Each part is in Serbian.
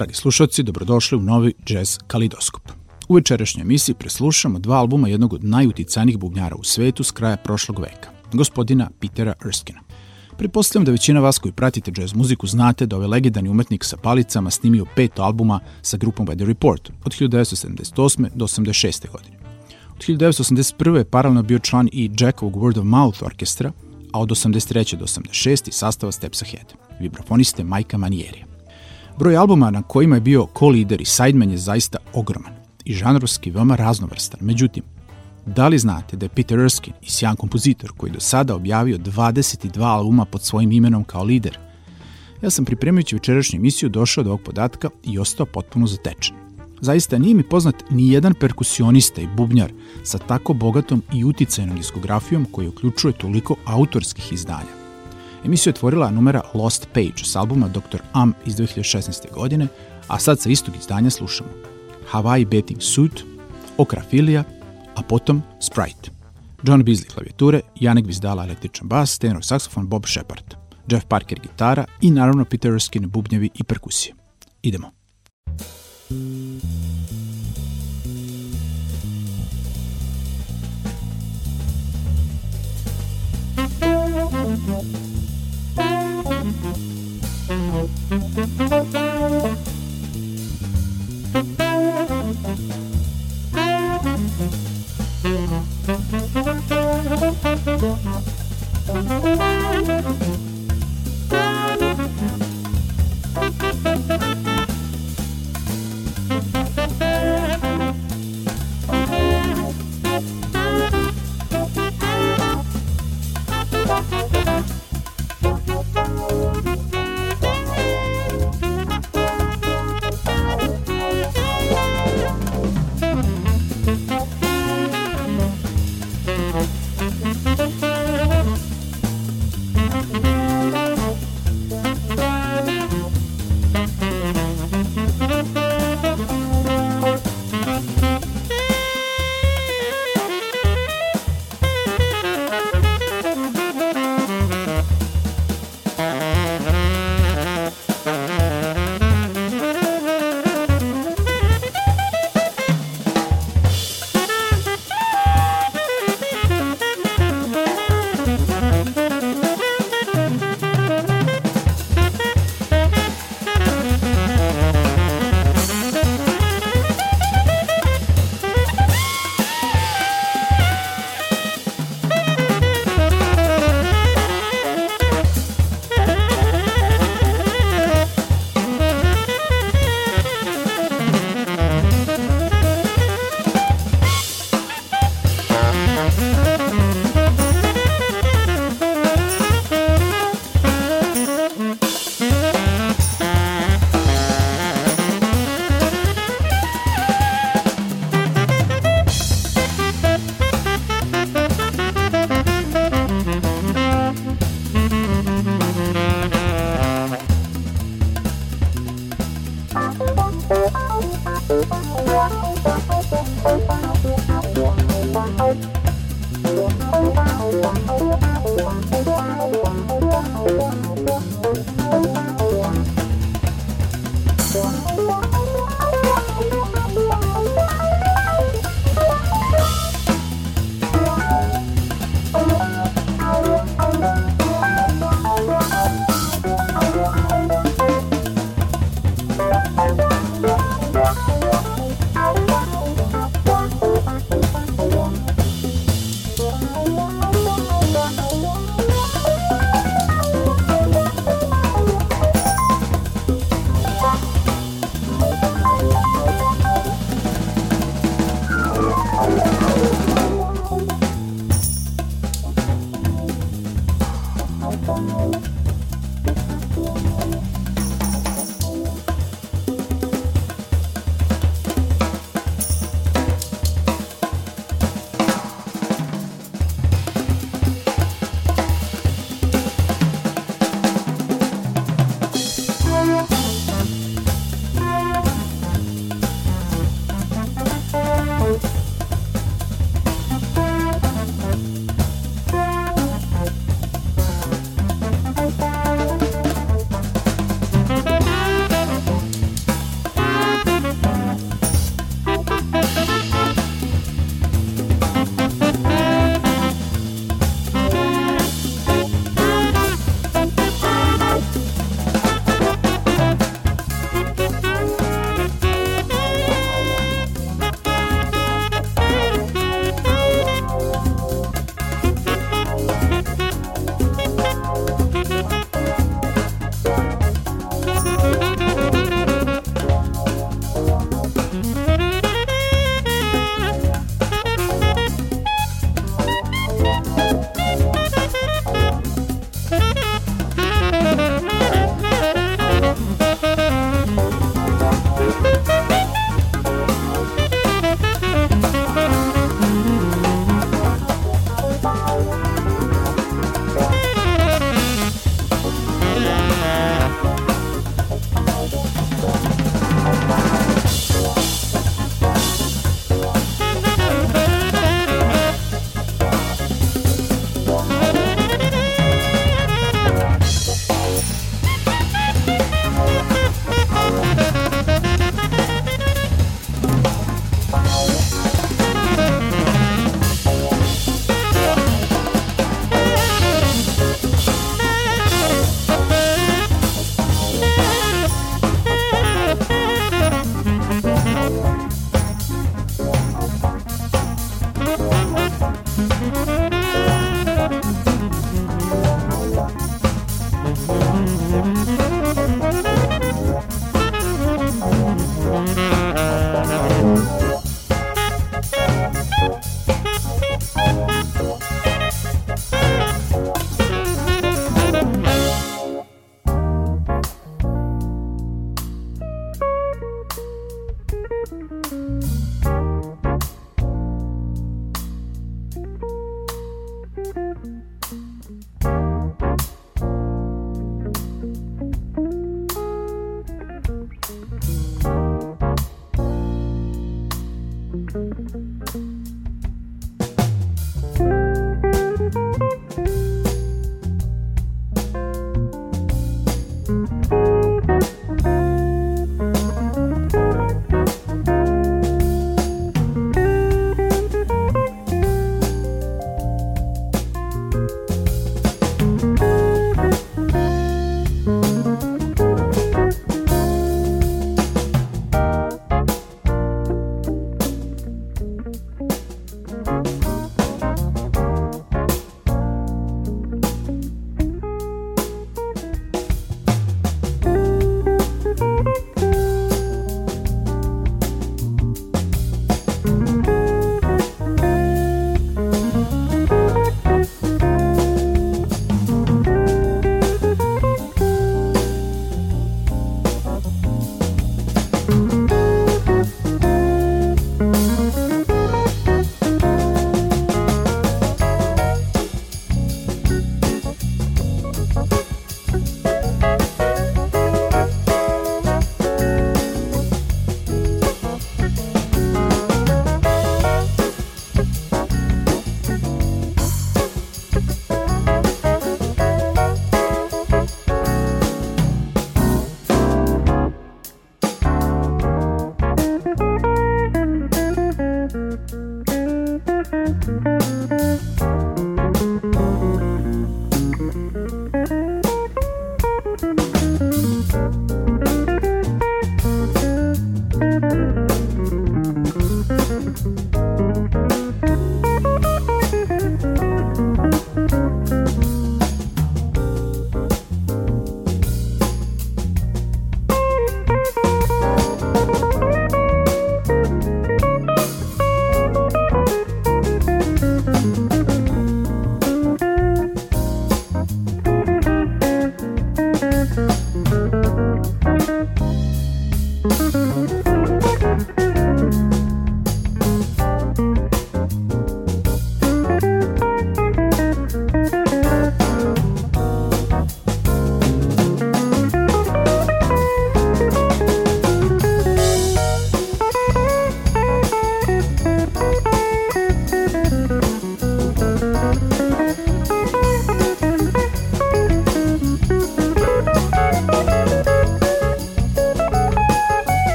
Dragi slušalci, dobrodošli u novi Jazz Kalidoskop. U večerašnjoj emisiji preslušamo dva albuma jednog od najuticajnijih bubnjara u svetu s kraja prošlog veka, gospodina Petera Erskina. Pretpostavljam da većina vas koji pratite jazz muziku znate da ovaj legendarni umetnik sa palicama snimio pet albuma sa grupom Weather Report od 1978. do 86. godine. Od 1981. je paralelno bio član i Jackovog Word of Mouth orkestra, a od 83. do 86. sastava Steps Ahead, vibrafoniste Majka Manierija. Broj albuma na kojima je bio co-lider i sideman je zaista ogroman i žanrovski veoma raznovrstan. Međutim, da li znate da je Peter Erskine i sjajan kompozitor koji do sada objavio 22 albuma pod svojim imenom kao lider? Ja sam pripremajući večerašnju emisiju došao do ovog podatka i ostao potpuno zatečen. Zaista nije mi poznat ni jedan perkusionista i bubnjar sa tako bogatom i uticajnom diskografijom koji uključuje toliko autorskih izdanja. Emisiju je otvorila numera Lost Page s albuma Dr. Am iz 2016. godine, a sad sa istog izdanja slušamo Hawaii Betting Suit, Okrafilija, a potom Sprite. John Beasley klavijature, Janek Bizdala električan bas, tenor saksofon Bob Shepard, Jeff Parker gitara i naravno Peter Erskine bubnjevi i perkusije. Idemo. Thank you. Thank you.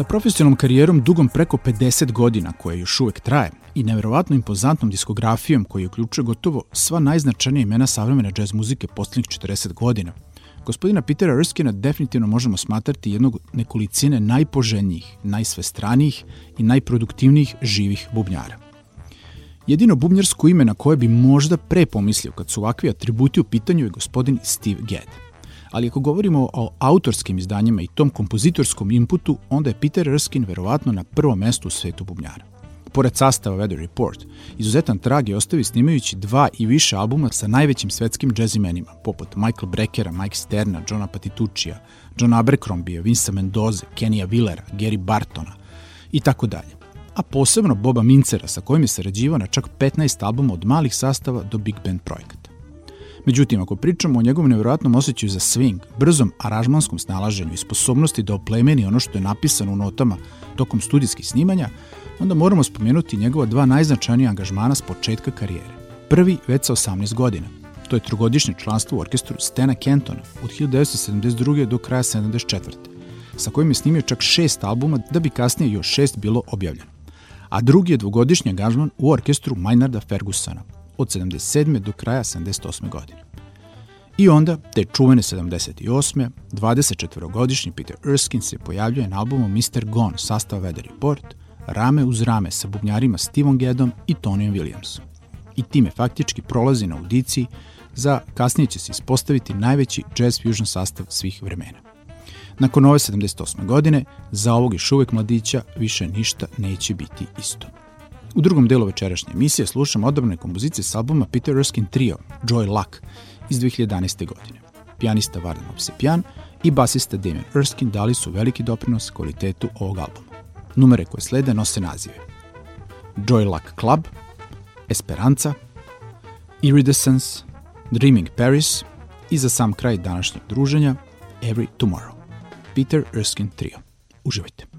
Sa profesionalnom karijerom dugom preko 50 godina, koja još uvek traje, i neverovatno impozantnom diskografijom koja uključuje gotovo sva najznačajnija imena savremene džez muzike poslednjih 40 godina, gospodina Petera Erskina definitivno možemo smatrati jednog nekolicine najpoželjnijih, najsvestranijih i najproduktivnijih živih bubnjara. Jedino bubnjarsko ime na koje bi možda pre pomislio kad su ovakvi atributi u pitanju je gospodin Steve Gadd ali ako govorimo o autorskim izdanjima i tom kompozitorskom inputu, onda je Peter Erskine verovatno na prvom mestu u svetu bubnjara. Pored sastava Weather Report, izuzetan trag je ostavio snimajući dva i više albuma sa najvećim svetskim džezimenima, poput Michael Breckera, Mike Sterna, Johna Patituccija, John Abercrombie, Vince Mendoza, Kenija Willera, Gary Bartona i tako dalje. A posebno Boba Mincera sa kojim je sarađivao na čak 15 albuma od malih sastava do big band projekata. Međutim, ako pričamo o njegovom nevjerojatnom osjećaju za swing, brzom aranžmanskom snalaženju i sposobnosti da oplemeni ono što je napisano u notama tokom studijskih snimanja, onda moramo spomenuti njegova dva najznačajnija angažmana s početka karijere. Prvi već sa 18 godina. To je trogodišnje članstvo u orkestru Stena Kentona od 1972. do kraja 74. sa kojim je snimio čak šest albuma da bi kasnije još šest bilo objavljeno. A drugi je dvogodišnji angažman u orkestru Maynarda Fergusona od 77. do kraja 78. godine. I onda, te čuvene 78. 24-godišnji Peter Erskine se pojavljuje na albumu Mr. Gone sastava Weather Report, rame uz rame sa bubnjarima Stevom Gedom i Tonyom Williamsom. I time faktički prolazi na audiciji za kasnije će se ispostaviti najveći jazz fusion sastav svih vremena. Nakon ove 78. godine, za ovog još uvek mladića više ništa neće biti isto. U drugom delu večerašnje emisije slušamo odabrane kompozicije s albuma Peter Erskine Trio, Joy Luck, iz 2011. godine. Pijanista Vardan Opsepjan i basista Damien Erskine dali su veliki doprinos kvalitetu ovog albuma. Numere koje slede nose nazive Joy Luck Club, Esperanza, Iridescence, Dreaming Paris i za sam kraj današnjeg druženja Every Tomorrow. Peter Erskine Trio. Uživajte.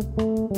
Música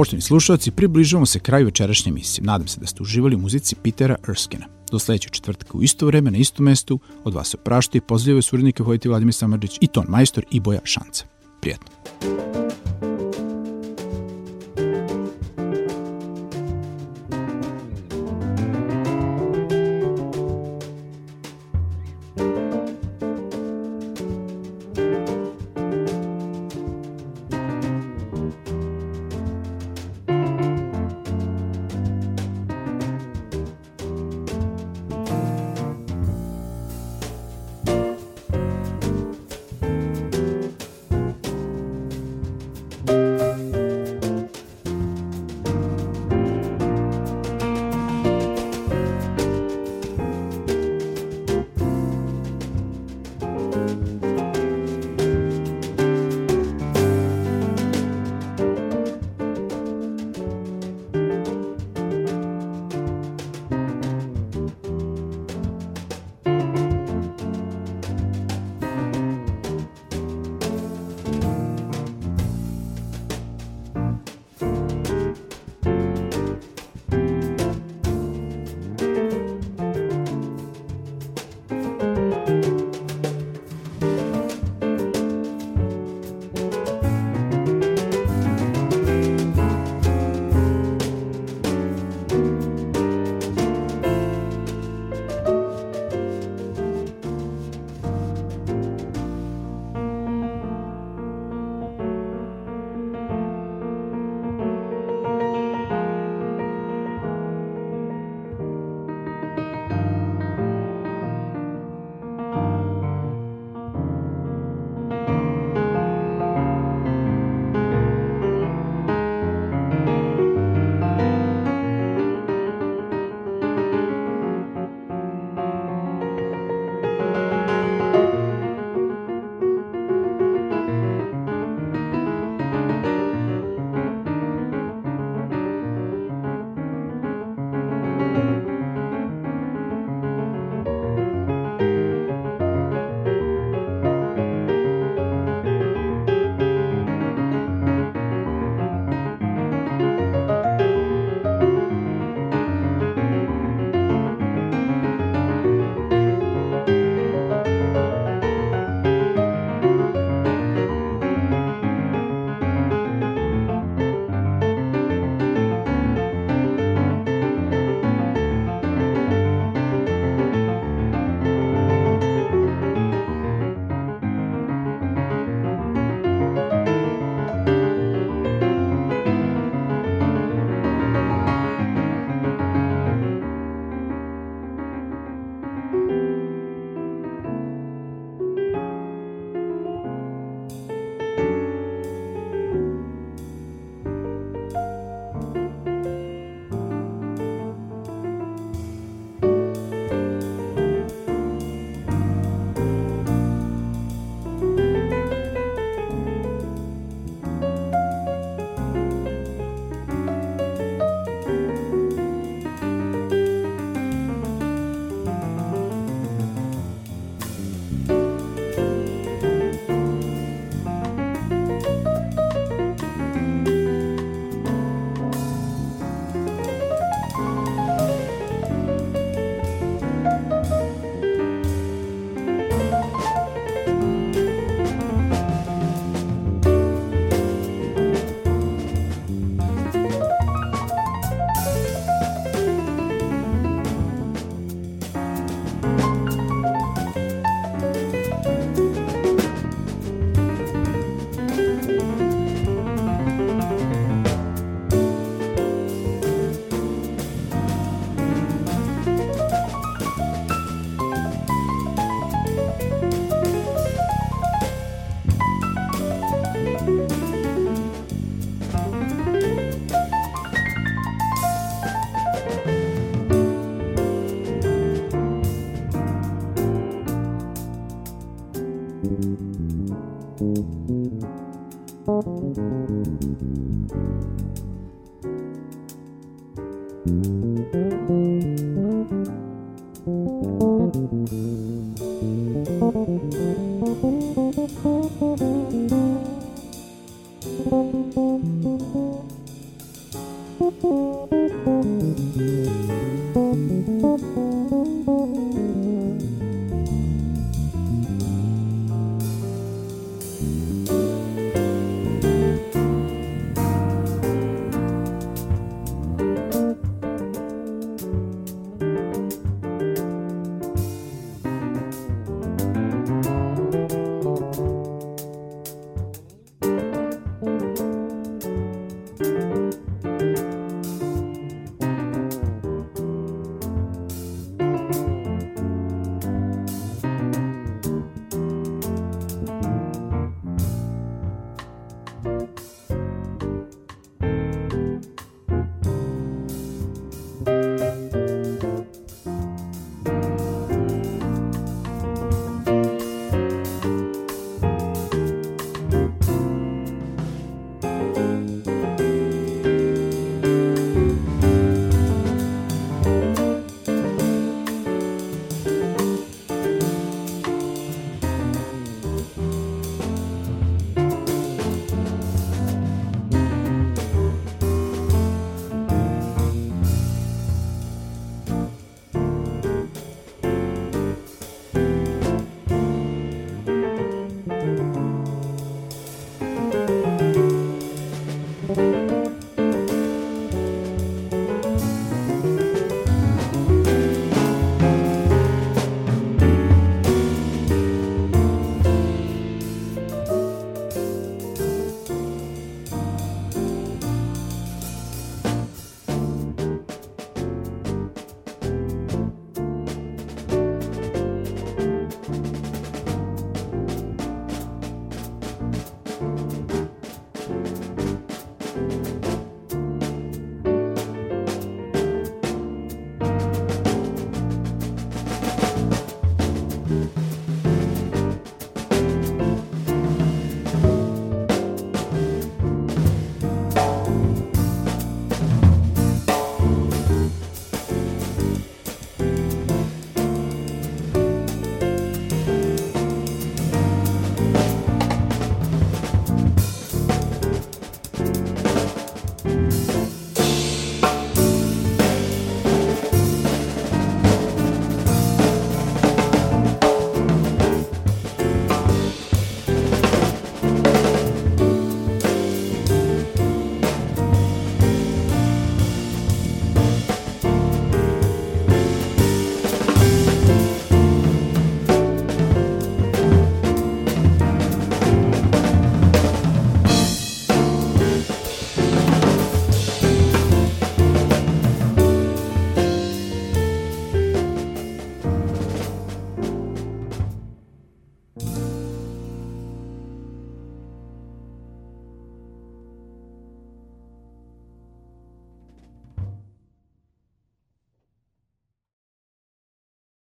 Poštovni slušalci, približavamo se kraju večerašnje emisije. Nadam se da ste uživali u muzici Petera Erskina. Do sledećeg četvrtka u isto vreme, na istom mestu, od vas se prašta i pozdravljaju suradnike Vojti Vladimir Samarđić i ton majstor i Boja Šanca. Prijetno.